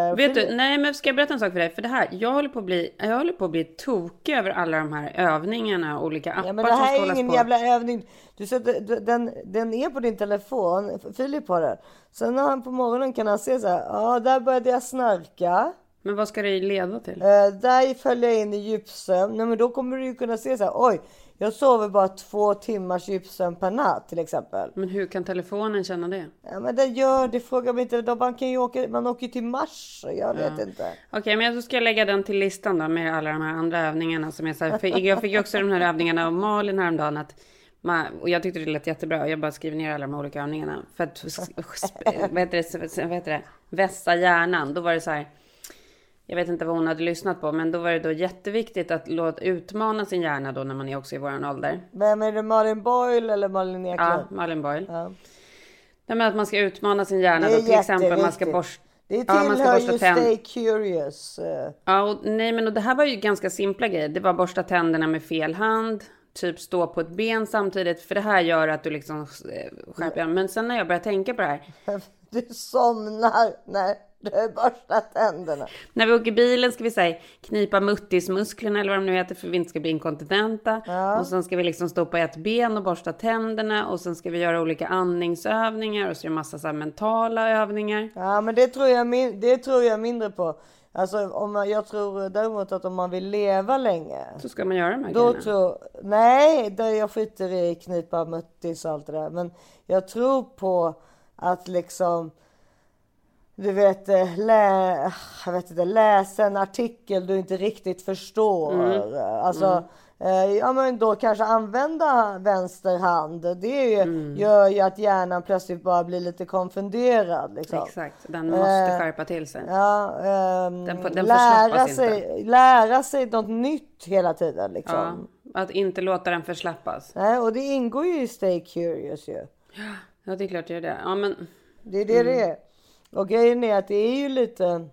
[SPEAKER 2] Eh,
[SPEAKER 1] Vet du, nej men ska jag berätta en sak för dig? För det här, jag håller på att bli, jag håller på att bli tokig över alla de här övningarna och olika appar
[SPEAKER 2] Ja, men det här är ingen
[SPEAKER 1] på.
[SPEAKER 2] jävla övning. Du sätter, den, den är på din telefon. Filip har den. Sen när han på morgonen kan han se så här. Ja, där började jag snarka.
[SPEAKER 1] Men vad ska det leda till?
[SPEAKER 2] Eh, där följer jag in i djupsömn. Nej, men då kommer du ju kunna se så här. Oj, jag sover bara två timmars djupsömn per natt till exempel.
[SPEAKER 1] Men hur kan telefonen känna det?
[SPEAKER 2] Ja, men den gör det. Fråga mig inte. Man kan ju åka. Man åker ju till Mars. Jag vet inte.
[SPEAKER 1] Okej, men då ska jag lägga den till listan då med alla de här andra övningarna som är så här. För jag fick ju också de här övningarna av Malin häromdagen att man, och jag tyckte det lät jättebra. Jag bara skriver ner alla de olika övningarna för att vad heter det, vad heter det, vässa hjärnan. Då var det så här. Jag vet inte vad hon hade lyssnat på, men då var det då jätteviktigt att låta utmana sin hjärna då när man är också i våran ålder.
[SPEAKER 2] Vem är det? Malin Boyle eller Malin
[SPEAKER 1] Ja,
[SPEAKER 2] Eklund?
[SPEAKER 1] Malin Boyle.
[SPEAKER 2] Ja.
[SPEAKER 1] Nej, men att man ska utmana sin hjärna då till exempel man ska borsta.
[SPEAKER 2] Det
[SPEAKER 1] Ja, man ska
[SPEAKER 2] tillhör
[SPEAKER 1] borsta
[SPEAKER 2] ju
[SPEAKER 1] tänd-
[SPEAKER 2] Stay Curious. eh.
[SPEAKER 1] Ja, och, nej men och det här var ju ganska simpla grejer. Det var borsta tänderna med fel hand, typ stå på ett ben samtidigt, för det här gör att du liksom eh, skärper. Men sen när jag började tänka på det här,
[SPEAKER 2] Du somnar när du borstar tänderna.
[SPEAKER 1] när vi åker bilen ska vi säga knipa muttismusklerna eller vad de nu heter för att vi inte ska bli inkontinenta. Och sen ska vi liksom stå på ett ben och borsta tänderna och sen ska vi göra olika andningsövningar och så är det massa så här mentala övningar.
[SPEAKER 2] Ja, men det tror jag, det tror jag mindre på. Alltså, om man, jag tror däremot att om man vill leva länge.
[SPEAKER 1] Så ska man göra de här
[SPEAKER 2] Då
[SPEAKER 1] grejerna.
[SPEAKER 2] tror, nej, där jag skiter i knipa muttis och allt det där. Men jag tror på att liksom, du vet, eh, lä, jag vet inte, läsa en artikel du inte riktigt förstår.
[SPEAKER 1] Mm.
[SPEAKER 2] Alltså, eh, ja men då kanske använda vänster hand. Det ju,
[SPEAKER 1] Mm.
[SPEAKER 2] gör ju att hjärnan plötsligt bara blir lite konfunderad. Liksom.
[SPEAKER 1] Exakt, den måste
[SPEAKER 2] Eh,
[SPEAKER 1] skärpa till sig.
[SPEAKER 2] Ja, ehm,
[SPEAKER 1] Den den
[SPEAKER 2] lära, sig, lära sig något nytt hela tiden. Liksom.
[SPEAKER 1] Ja, att inte låta den förslappas.
[SPEAKER 2] Nej, och det ingår ju i Stay Curious ju.
[SPEAKER 1] Ja, det är klart det är det. Ja, men
[SPEAKER 2] Det är det
[SPEAKER 1] Mm.
[SPEAKER 2] det är. Och grejen är att det är ju lite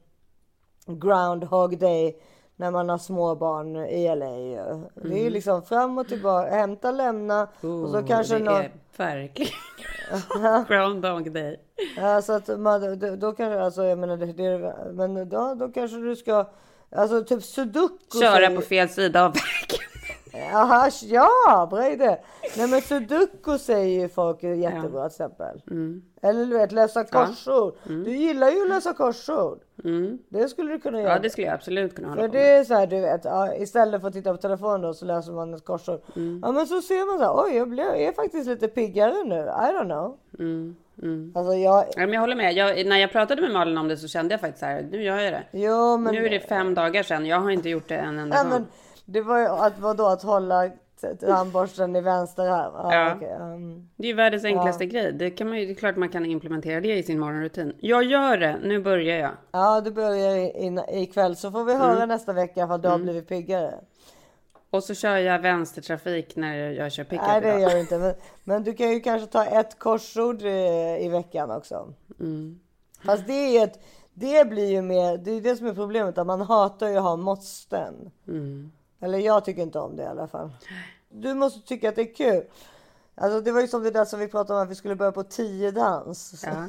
[SPEAKER 2] Groundhog Day när man har småbarn i LA ju. Det är ju liksom fram och tillbaka, hämta, lämna och så
[SPEAKER 1] Mm. Oh,
[SPEAKER 2] kanske
[SPEAKER 1] det
[SPEAKER 2] någon...
[SPEAKER 1] verkligen Groundhog Day.
[SPEAKER 2] Ja, så att man, då, då kanske, alltså jag menar det, det men då, då kanske du ska, alltså typ sudoku.
[SPEAKER 1] Köra på fel sida av vägen.
[SPEAKER 2] Jaha, ja, idé. Nej men sudoku säger ju folk är jättebra till exempel.
[SPEAKER 1] Mm.
[SPEAKER 2] Eller du vet läsa korsord. Du gillar ju att läsa korsord. Det skulle du kunna göra.
[SPEAKER 1] Mm. Ja, det skulle jag absolut kunna hålla
[SPEAKER 2] För
[SPEAKER 1] på
[SPEAKER 2] det
[SPEAKER 1] med.
[SPEAKER 2] är så här, du vet, ja, istället för att titta på telefonen då så läser man ett korsord.
[SPEAKER 1] Mm.
[SPEAKER 2] Ja men så ser man så här, oj jag, blev, jag är faktiskt lite piggare nu. I don't know. Alltså jag,
[SPEAKER 1] Ja, men jag håller med. Jag, när jag pratade med Malin om det så kände jag faktiskt så här, nu gör jag det.
[SPEAKER 2] jo men.
[SPEAKER 1] Nu är det fem dagar sedan, jag har inte gjort det en enda gång.
[SPEAKER 2] men det var ju att vadå att hålla tandborsten i vänster här. Ah,
[SPEAKER 1] Ja.
[SPEAKER 2] okej, um,
[SPEAKER 1] Det är ju världens enklaste grej. Det, kan man ju, det är klart man kan implementera det i sin morgonrutin. Jag gör det, nu börjar jag.
[SPEAKER 2] ja, du börjar in, ikväll så får vi höra
[SPEAKER 1] Mm.
[SPEAKER 2] nästa vecka ifall du har blivit piggare.
[SPEAKER 1] Och så kör jag vänstertrafik när jag kör pickup
[SPEAKER 2] Nej, det gör du inte. Men, men du kan ju kanske ta ett korsord i, i veckan också.
[SPEAKER 1] Mm.
[SPEAKER 2] Fast det är ett, det blir ju mer, det är det som är problemet, att man hatar ju att ha måsten.
[SPEAKER 1] Mm.
[SPEAKER 2] Eller jag tycker inte om det i alla fall. Du måste tycka att det är kul. Alltså det var ju som det där som vi pratade om att vi skulle börja på tio dans.
[SPEAKER 1] Ja.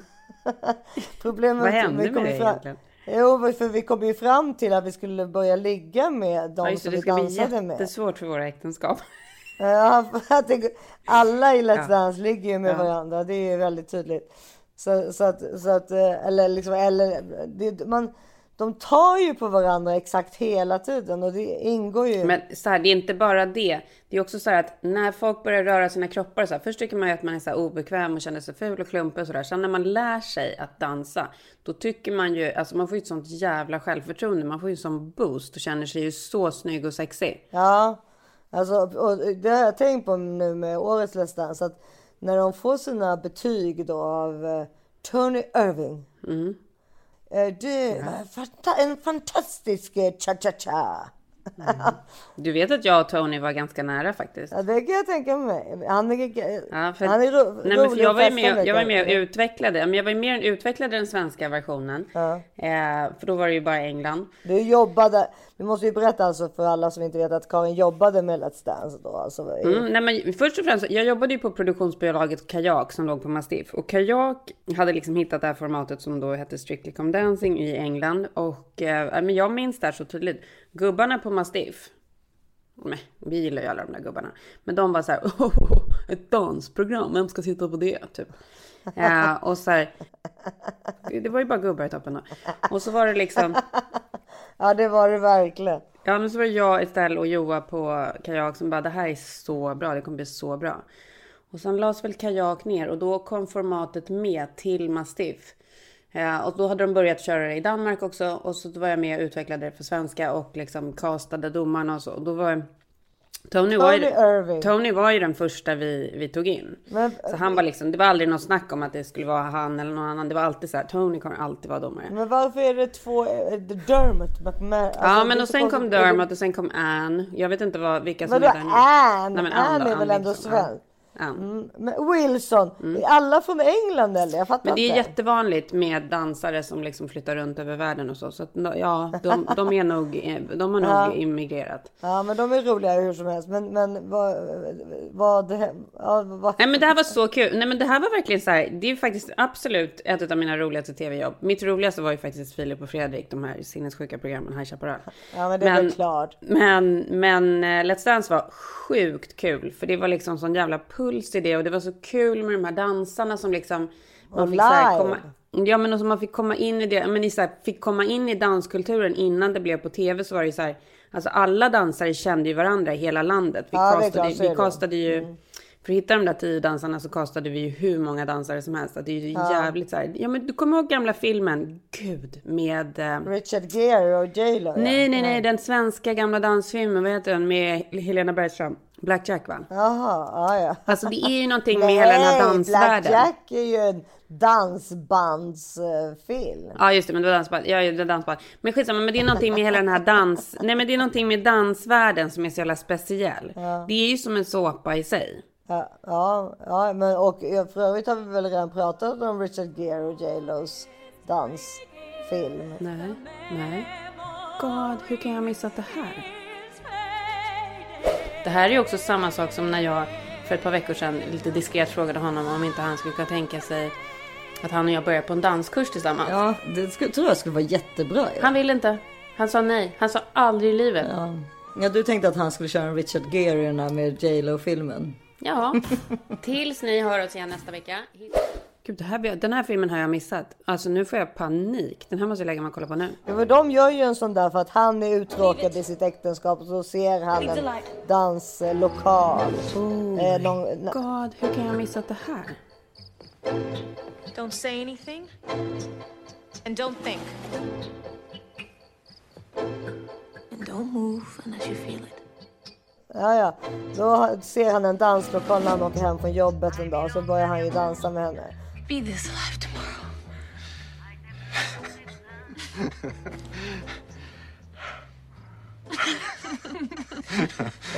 [SPEAKER 2] Problemet
[SPEAKER 1] Vad
[SPEAKER 2] vi
[SPEAKER 1] hände med det
[SPEAKER 2] fram-
[SPEAKER 1] egentligen?
[SPEAKER 2] Jo, för vi kom ju fram till att vi skulle börja ligga med de
[SPEAKER 1] Ja, det,
[SPEAKER 2] som
[SPEAKER 1] det
[SPEAKER 2] vi
[SPEAKER 1] bli
[SPEAKER 2] dansade med.
[SPEAKER 1] jättesvårt för våra äktenskap.
[SPEAKER 2] Ja, det, alla i Let's
[SPEAKER 1] Ja.
[SPEAKER 2] Dance ligger ju med
[SPEAKER 1] Ja.
[SPEAKER 2] varandra. Det är väldigt tydligt. Så, så att, så att, eh, eller liksom, eller, det, man, de tar ju på varandra exakt hela tiden och det ingår ju.
[SPEAKER 1] Men så här, det är inte bara det. Det är också så här att när folk börjar röra sina kroppar så här, först tycker man ju att man är så här obekväm och känner sig ful och klumpig och sådär. Sen när man lär sig att dansa, då tycker man ju, alltså man får ju ett sånt jävla självförtroende. Man får ju en sån boost och känner sig ju så snygg och sexig.
[SPEAKER 2] Ja, alltså, och det har jag tänkt på nu med årets Let's Dance. Att när de får sina betyg då av eh, Tony Irving.
[SPEAKER 1] Mm.
[SPEAKER 2] Eh, du, en fantastisk eh, cha-cha-cha.
[SPEAKER 1] Du vet att jag och Tony var ganska nära faktiskt.
[SPEAKER 2] Ja, det kan jag tänka mig. Han är,
[SPEAKER 1] Ja, för,
[SPEAKER 2] han är ro,
[SPEAKER 1] nej,
[SPEAKER 2] rolig
[SPEAKER 1] jag
[SPEAKER 2] och
[SPEAKER 1] var ju med, jag var med och utvecklade, men jag var ju mer utvecklade den svenska versionen.
[SPEAKER 2] Ja.
[SPEAKER 1] Eh, för då var det ju bara England.
[SPEAKER 2] Du jobbade, vi måste ju berätta alltså för alla som inte vet att Karin jobbade med Let's Dance då. Alltså,
[SPEAKER 1] Mm, nej, men först och främst, jag jobbade ju på produktionsbolaget Kajak som låg på Mastiff. Och Kajak hade liksom hittat det här formatet som då hette Strictly Come Dancing i England. Och eh, men jag minns där så tydligt. Gubbarna på Mastiff. Nej, vi gillar ju alla de där gubbarna. Men de var så här, oh, ett dansprogram, vem ska sitta på det? Typ. Ja, och så här, det var ju bara gubbar i toppen då. Och så var det liksom,
[SPEAKER 2] Ja, det var det verkligen.
[SPEAKER 1] Ja, men så var det jag, Estelle och Joa på kajak som bara det här är så bra, det kommer bli så bra. Och sen lades väl kajak ner och då kom formatet med till Mastiff. Eh, och då hade de börjat köra det i Danmark också och så var jag med och utvecklade det för svenska och liksom castade domarna och så. Och då var Tony, var ju,
[SPEAKER 2] Tony Irving.
[SPEAKER 1] Tony var ju den första vi, vi tog in.
[SPEAKER 2] Men,
[SPEAKER 1] Så han var liksom, det var aldrig något snack om att det skulle vara han eller någon annan. Det var alltid så här, Tony kommer alltid vara domare.
[SPEAKER 2] men varför är det två, eh, Dermot McMahon? Alltså,
[SPEAKER 1] Ja,
[SPEAKER 2] är
[SPEAKER 1] men och sen kom. Dermot och sen kom Anne. Jag vet inte vad, vilka som
[SPEAKER 2] Vadå
[SPEAKER 1] heter
[SPEAKER 2] Ann?
[SPEAKER 1] Nej, men
[SPEAKER 2] Ann är väl
[SPEAKER 1] Ann
[SPEAKER 2] ändå
[SPEAKER 1] liksom,
[SPEAKER 2] svensk? Mm. Men Wilson, är alla från England eller? Jag fattar
[SPEAKER 1] Men det är
[SPEAKER 2] inte.
[SPEAKER 1] jättevanligt med dansare som liksom flyttar runt över världen och så. Så att, ja, de, de är nog, de har nog
[SPEAKER 2] Ja.
[SPEAKER 1] immigrerat.
[SPEAKER 2] Ja, men de är roliga hur som helst. Men, men vad, vad, ja, vad,
[SPEAKER 1] Nej men det här var så kul. Nej men det här var verkligen så här. Det är faktiskt absolut ett av mina roligaste tv-jobb. Mitt roligaste var ju faktiskt Filip och Fredrik, de här sinnessjuka programmen High Chaparral.
[SPEAKER 2] ja, men det är väl klart.
[SPEAKER 1] Men, men eh, Let's Dance var sjukt kul. För det var liksom sån jävla puls i det. Och det var så kul med de här dansarna som liksom... Man
[SPEAKER 2] Och
[SPEAKER 1] fick så
[SPEAKER 2] live.
[SPEAKER 1] komma, ja men också man fick komma in i det. Men ni så här, fick komma in i danskulturen innan det blev på tv så var det så här. Alltså alla dansare kände ju varandra i hela landet. Vi
[SPEAKER 2] Ja, så
[SPEAKER 1] vi
[SPEAKER 2] det. Mm.
[SPEAKER 1] castade ju... För att hitta de där tio dansarna så kastade vi ju hur många dansare som helst. Att det är ju jävligt så här. Ja men du kommer ihåg gamla filmen? Gud med... Eh,
[SPEAKER 2] Richard Gere och J Lo.
[SPEAKER 1] Nej, nej, nej, den svenska gamla dansfilmen, vad heter den, med Helena Bergström? Blackjack va?
[SPEAKER 2] Jaha, ja, ja.
[SPEAKER 1] Alltså det är ju någonting med hela den här dansvärlden.
[SPEAKER 2] Blackjack är ju en dansbandsfilm.
[SPEAKER 1] Ja just det, men det var dansband. Ja, det var dansband. Men skitsamma, men det är någonting med hela den här dans... Nej men det är någonting med dansvärlden som är så jävla speciell. Det är ju som en såpa i sig.
[SPEAKER 2] Ja, ja, ja, men och ja, för övrigt har vi väl redan pratat om Richard Gere och J Los dansfilm.
[SPEAKER 1] Nej, nej. God, hur kan jag ha missat det här? Det här är ju också samma sak som när jag för ett par veckor sedan lite diskret frågade honom om inte han skulle kunna tänka sig att han och jag börjar på en danskurs tillsammans.
[SPEAKER 4] Ja, det skulle, tror jag skulle vara jättebra. Ja.
[SPEAKER 1] Han ville inte. Han sa nej. Han sa aldrig i livet. Ja.
[SPEAKER 4] Ja. ja, du tänkte att han skulle köra en Richard Gere i den här med J Lo-filmen.
[SPEAKER 1] Tills ni hör oss igen nästa vecka. Gud, här, den här filmen har jag missat. Alltså nu får jag panik. Den här måste jag lägga mig och kolla på nu.
[SPEAKER 2] Ja, men de gör ju en sån där för att han är uttråkad i sitt äktenskap och så ser han en danslokal. Eh, någon,
[SPEAKER 1] God, hur kan jag ha missat det här?
[SPEAKER 5] Don't say anything. And don't think. And don't move unless you feel it.
[SPEAKER 2] Ja, ja. Då ser han en danslokal när han åker hem från jobbet en dag. Så börjar han ju dansa med henne.
[SPEAKER 5] Be this alive tomorrow.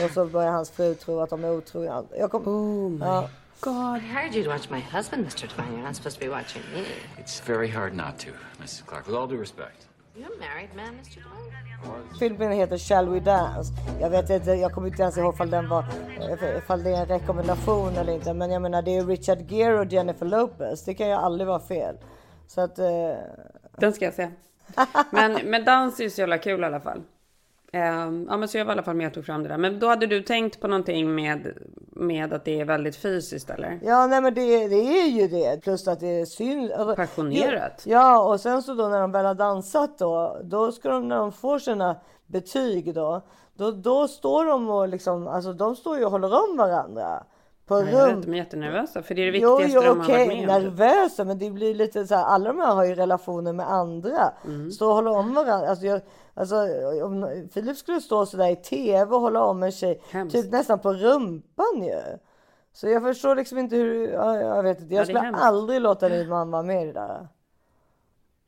[SPEAKER 2] Och så börjar hans fru tro att de är otrogna. Jag kom...
[SPEAKER 1] Oh
[SPEAKER 2] ja.
[SPEAKER 6] I hired you to watch my husband, Mr. Devine. You're not supposed to be watching me.
[SPEAKER 7] It's very hard not to, Mrs. Clark, with all due respect.
[SPEAKER 6] Man.
[SPEAKER 2] Filmen heter Shall We Dance. Jag vet inte, jag kommer inte ens ihåg ifall, den var, ifall det är en rekommendation eller inte. Men jag menar det är Richard Gere och Jennifer Lopez. Det kan ju aldrig vara fel. Så att... Eh,
[SPEAKER 1] Den ska jag se. Men, men dans är ju så jävla kul i alla fall. Ehm, ja, men så jag var i alla fall med och tog fram det där. Men då hade du tänkt på någonting med, med att det är väldigt fysiskt eller?
[SPEAKER 2] Ja, nej men det, det är ju det. Plus att det är alltså,
[SPEAKER 1] Passionerat.
[SPEAKER 2] Ja, och sen så då när de väl har dansat då, då ska de när de får sina betyg då, då, då står de och liksom, alltså de står ju och håller om varandra. På
[SPEAKER 1] Jag vet,
[SPEAKER 2] rum.
[SPEAKER 1] de är jättenervösa för det är det
[SPEAKER 2] Jo,
[SPEAKER 1] viktigaste
[SPEAKER 2] jo
[SPEAKER 1] de har
[SPEAKER 2] okej,
[SPEAKER 1] varit med om. typ.
[SPEAKER 2] nervösa, men det blir lite så här, alla de här har ju relationer med andra.
[SPEAKER 1] Mm.
[SPEAKER 2] Stå och hålla om varandra. Alltså, jag, alltså, om Filip skulle stå så där i tv och hålla om en tjej,
[SPEAKER 1] Hemskt.
[SPEAKER 2] typ nästan på rumpan ju. Så jag förstår liksom inte hur, ja, jag vet inte,
[SPEAKER 1] Ja,
[SPEAKER 2] jag
[SPEAKER 1] är
[SPEAKER 2] skulle aldrig låta min man vara med i det där.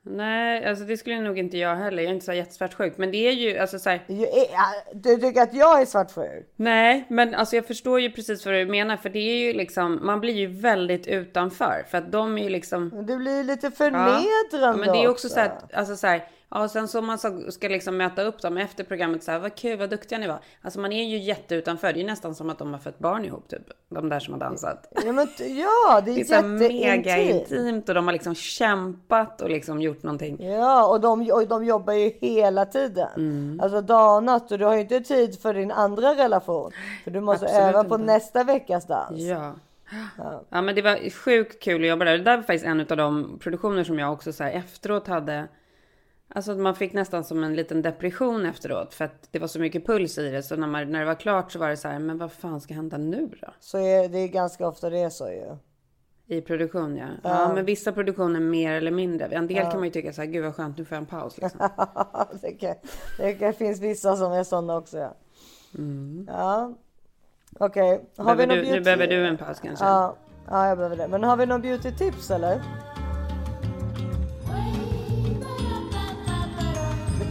[SPEAKER 1] Nej, alltså det skulle nog inte jag heller. Jag är inte så jättesvartsjuk. Men det är ju alltså så här.
[SPEAKER 2] Ju- ja, Du tycker att jag är svartsjuk?
[SPEAKER 1] Nej, men alltså jag förstår ju precis vad du menar. För det är ju liksom, man blir ju väldigt utanför. För att de är ju liksom.
[SPEAKER 2] Det blir lite
[SPEAKER 1] Ja,
[SPEAKER 2] förnedrande
[SPEAKER 1] ja, men det är också så här, alltså så här, ja, och sen så man ska liksom möta upp dem efter programmet så här, vad kul, vad duktiga ni var. Alltså man är ju jätteutanför. Det är ju nästan som att de har fött barn ihop typ. De där som har dansat.
[SPEAKER 2] Ja, men, ja det är,
[SPEAKER 1] Det är mega intimt och de har liksom kämpat och liksom gjort någonting.
[SPEAKER 2] Ja, och de, och de jobbar ju hela tiden.
[SPEAKER 1] Mm.
[SPEAKER 2] Alltså dag och natt. Och du har ju inte tid för din andra relation. För du måste
[SPEAKER 1] Absolut
[SPEAKER 2] öva på
[SPEAKER 1] inte.
[SPEAKER 2] nästa veckas dans.
[SPEAKER 1] Ja. Ja men det var sjukt kul att jobba där. Det där var faktiskt en av de produktioner som jag också så här efteråt hade. Alltså man fick nästan som en liten depression efteråt. För att det var så mycket puls i det. Så när, man, när det var klart så var det så här, men vad fan ska hända nu då?
[SPEAKER 2] Så är, det är ganska ofta det är så ju.
[SPEAKER 1] I produktion ja. Ja, men vissa produktioner mer eller mindre. En del kan man ju tycka så här, gud vad skönt, nu får jag en paus liksom.
[SPEAKER 2] det, kan, det kan, finns vissa som är sådana också. Ja. Ja. Okej. Har vi
[SPEAKER 1] Mm. Behöver
[SPEAKER 2] någon
[SPEAKER 1] du, nu behöver du en paus kanske?
[SPEAKER 2] Ja. ja, jag behöver det. Men har vi någon beauty tips eller?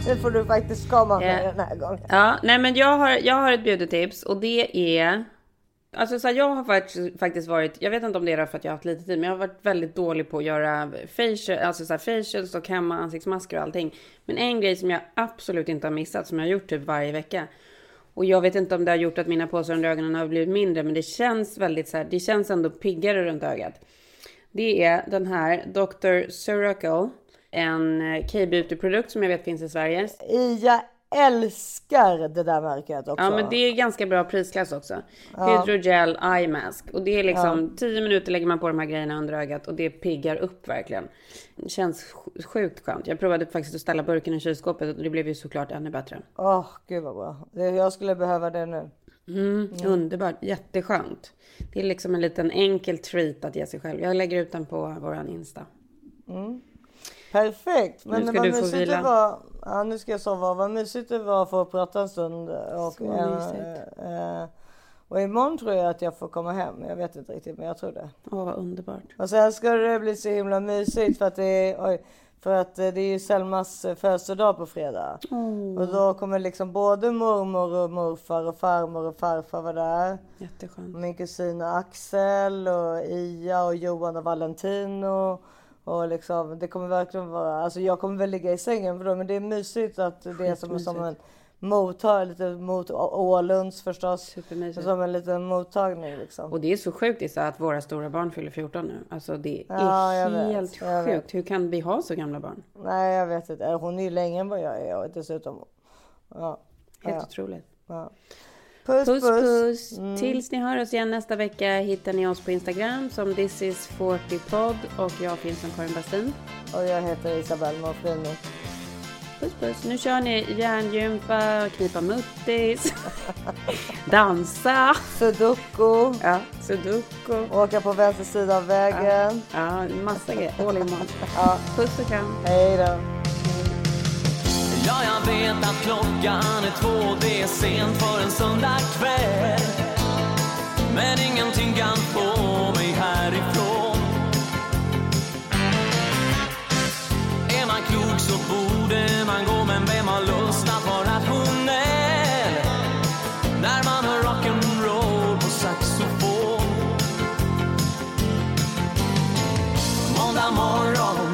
[SPEAKER 2] Det får du faktiskt komma med den här gången.
[SPEAKER 1] Ja, nej men jag har, jag har ett beautytips och det är... Alltså så här, jag har faktiskt, faktiskt varit, jag vet inte om det är för att jag har haft lite tid, men jag har varit väldigt dålig på att göra facial, alltså så här facials och hemma ansiktsmasker och allting. Men en grej som jag absolut inte har missat, som jag har gjort typ varje vecka. Och jag vet inte om det har gjort att mina påsar under ögonen har blivit mindre, men det känns väldigt så här, det känns ändå piggare runt ögat. Det är den här Dr. Suracle, en eh, K-beauty-produkt som jag vet finns i Sverige.
[SPEAKER 2] Jag älskar det där märket också.
[SPEAKER 1] Ja men det är ganska bra prisklass också. Hydrogel Eye Mask. Och det är liksom 10 minuter lägger man på de här grejerna under ögat och det piggar upp verkligen. Det känns sj- sjukt skönt. Jag provade faktiskt att ställa burken i kylskåpet och det blev ju såklart ännu bättre.
[SPEAKER 2] Åh, gud vad bra. Jag skulle behöva det nu.
[SPEAKER 1] Mm, Underbart, jätteskönt. Det är liksom en liten enkel treat att ge sig själv. Jag lägger ut den på våran Insta.
[SPEAKER 2] Perfekt. Men
[SPEAKER 1] Nu ska
[SPEAKER 2] vad
[SPEAKER 1] du få vila.
[SPEAKER 2] var. Ja, nu ska jag sova. Vad mysigt det var att få prata en stund. Och,
[SPEAKER 1] Så
[SPEAKER 2] eh,
[SPEAKER 1] mysigt.
[SPEAKER 2] eh, och imorgon tror jag att jag får komma hem. Jag vet inte riktigt, men jag tror det.
[SPEAKER 1] Åh vad underbart.
[SPEAKER 2] Och sen ska det bli så himla mysigt för att det är, oj, för att eh, det är ju Selmas eh, födelsedag på fredag. Och då kommer liksom både mormor och morfar och farmor och farfar vara där.
[SPEAKER 1] Jätteskönt.
[SPEAKER 2] Min kusin Axel och Ia och Johan och Valentino. Och liksom, det kommer verkligen vara, alltså jag kommer väl ligga i sängen för då, men det är mysigt att det är som, som en mottag, lite mot Ålunds förstås. Som en liten mottagning liksom.
[SPEAKER 1] Och det är så sjukt Issa, att våra stora barn fyller 14 nu. Alltså det är
[SPEAKER 2] Ja, vet,
[SPEAKER 1] helt
[SPEAKER 2] jag
[SPEAKER 1] sjukt.
[SPEAKER 2] vet.
[SPEAKER 1] Hur kan vi ha så gamla barn?
[SPEAKER 2] Nej jag vet inte, hon är ju längre än vad jag är och dessutom. Ja.
[SPEAKER 1] Helt
[SPEAKER 2] Ja.
[SPEAKER 1] otroligt.
[SPEAKER 2] ja. Puss
[SPEAKER 1] Puss
[SPEAKER 2] puss.
[SPEAKER 1] puss! Tills ni hör oss igen nästa vecka hittar ni oss på Instagram som this is 40 podd och jag finns som Karin Bastin.
[SPEAKER 2] Och jag heter Isabelle Monfrini.
[SPEAKER 1] Puss puss. Nu kör ni järngympa, knipa muttis, dansa,
[SPEAKER 2] Sudoku,
[SPEAKER 1] ja, sudoku.
[SPEAKER 2] åka på vänster sida av vägen.
[SPEAKER 1] Ja, massa grejer. All in one. Puss och kram.
[SPEAKER 2] Hej då.
[SPEAKER 3] Ja, jag vet att klockan är två, det är sent för en söndagkväll. Men ingenting kan få mig härifrån. Är man klok så borde man gå, men vem har lust att vara rationell? När man hör rock'n'roll på saxofon. Måndag morgon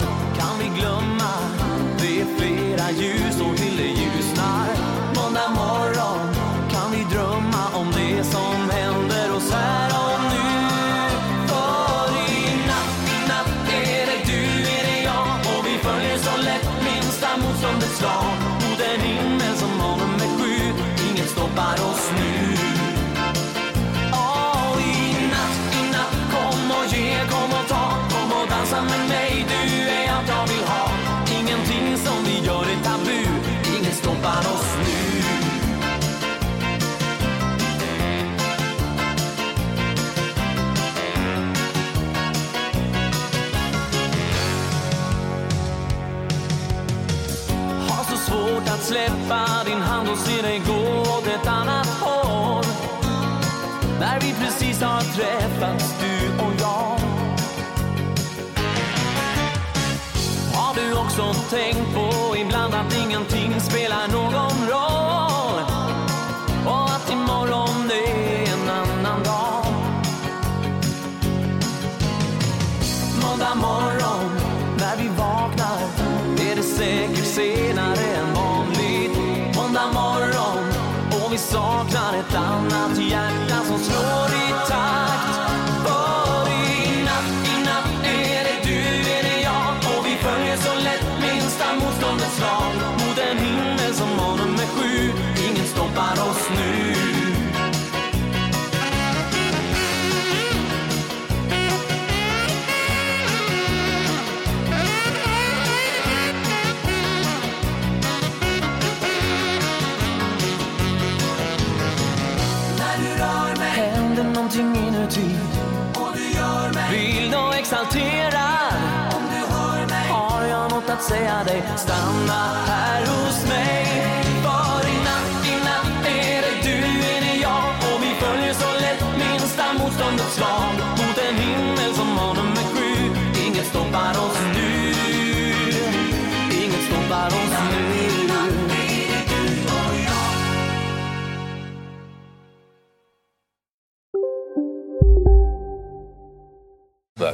[SPEAKER 3] se dig gå åt ett annat håll. När vi precis har träffats, du och jag. Har du också tänkt på ibland att ingenting spelar någon roll? Saknar ett annat hjärta. Att säga dig Stanna här hos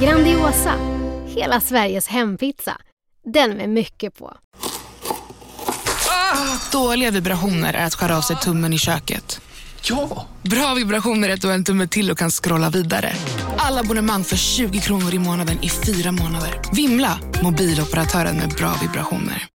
[SPEAKER 8] Grandiosa, hela Sveriges hempizza. Den med mycket på.
[SPEAKER 9] Dåliga vibrationer är att skära av sig tummen i köket.
[SPEAKER 10] Ja!
[SPEAKER 9] Bra vibrationer är att du har en tumme till och kan scrolla vidare. Alla abonnemang för 20 kronor i månaden i fyra månader. Vimla! Mobiloperatören med bra vibrationer.